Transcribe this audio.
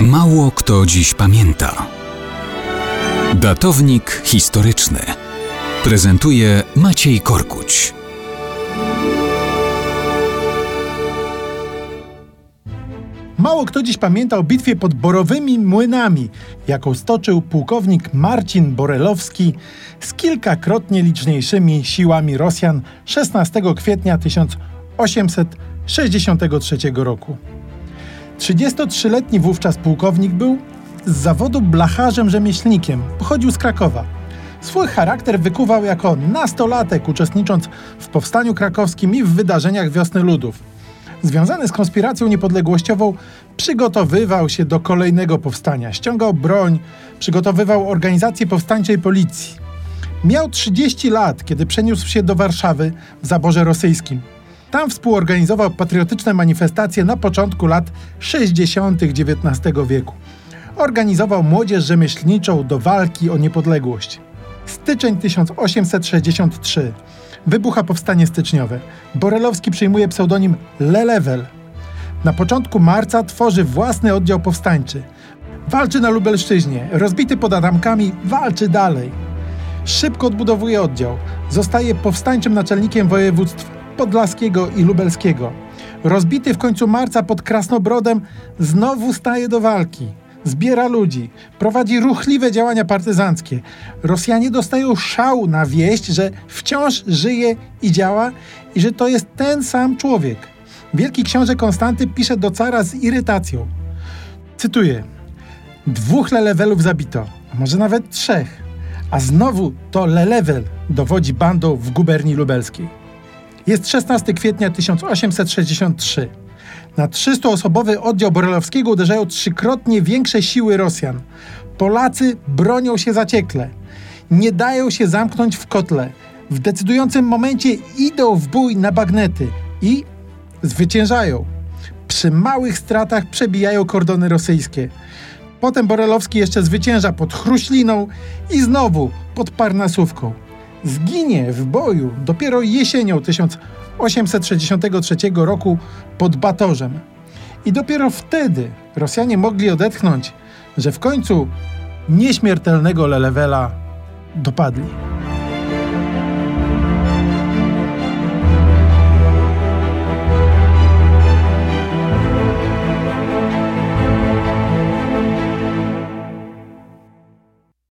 Mało kto dziś pamięta. Datownik historyczny prezentuje Maciej Korkuć. Mało kto dziś pamięta o bitwie pod Borowymi Młynami, jaką stoczył pułkownik Marcin Borelowski z kilkakrotnie liczniejszymi siłami Rosjan 16 kwietnia 1863 roku. 33-letni wówczas pułkownik był z zawodu blacharzem rzemieślnikiem, pochodził z Krakowa. Swój charakter wykuwał jako nastolatek, uczestnicząc w powstaniu krakowskim i w wydarzeniach Wiosny Ludów. Związany z konspiracją niepodległościową, przygotowywał się do kolejnego powstania, ściągał broń, przygotowywał organizację powstańczej policji. Miał 30 lat, kiedy przeniósł się do Warszawy w zaborze rosyjskim. Tam współorganizował patriotyczne manifestacje na początku lat 60. XIX wieku. Organizował młodzież rzemieślniczą do walki o niepodległość. Styczeń 1863. Wybucha powstanie styczniowe. Borelowski przyjmuje pseudonim Lelewel. Na początku marca tworzy własny oddział powstańczy. Walczy na Lubelszczyźnie, rozbity pod Adamkami, walczy dalej. Szybko odbudowuje oddział. Zostaje powstańczym naczelnikiem województw podlaskiego i lubelskiego. Rozbity w końcu marca pod Krasnobrodem, znowu staje do walki. Zbiera ludzi, prowadzi ruchliwe działania partyzanckie. Rosjanie dostają szału na wieść, że wciąż żyje i działa i że to jest ten sam człowiek. Wielki książę Konstanty pisze do cara z irytacją. Cytuję: Dwóch lelewelów zabito, a może nawet trzech, a znowu to lelewel dowodzi bandą w guberni lubelskiej. Jest 16 kwietnia 1863. Na 300-osobowy oddział Borelowskiego uderzają trzykrotnie większe siły Rosjan. Polacy bronią się zaciekle. Nie dają się zamknąć w kotle. W decydującym momencie idą w bój na bagnety i zwyciężają. Przy małych stratach przebijają kordony rosyjskie. Potem Borelowski jeszcze zwycięża pod Chruśliną i znowu pod Parnasówką. Zginie w boju dopiero jesienią 1863 roku pod Batorzem. I dopiero wtedy Rosjanie mogli odetchnąć, że w końcu nieśmiertelnego Lelewela dopadli.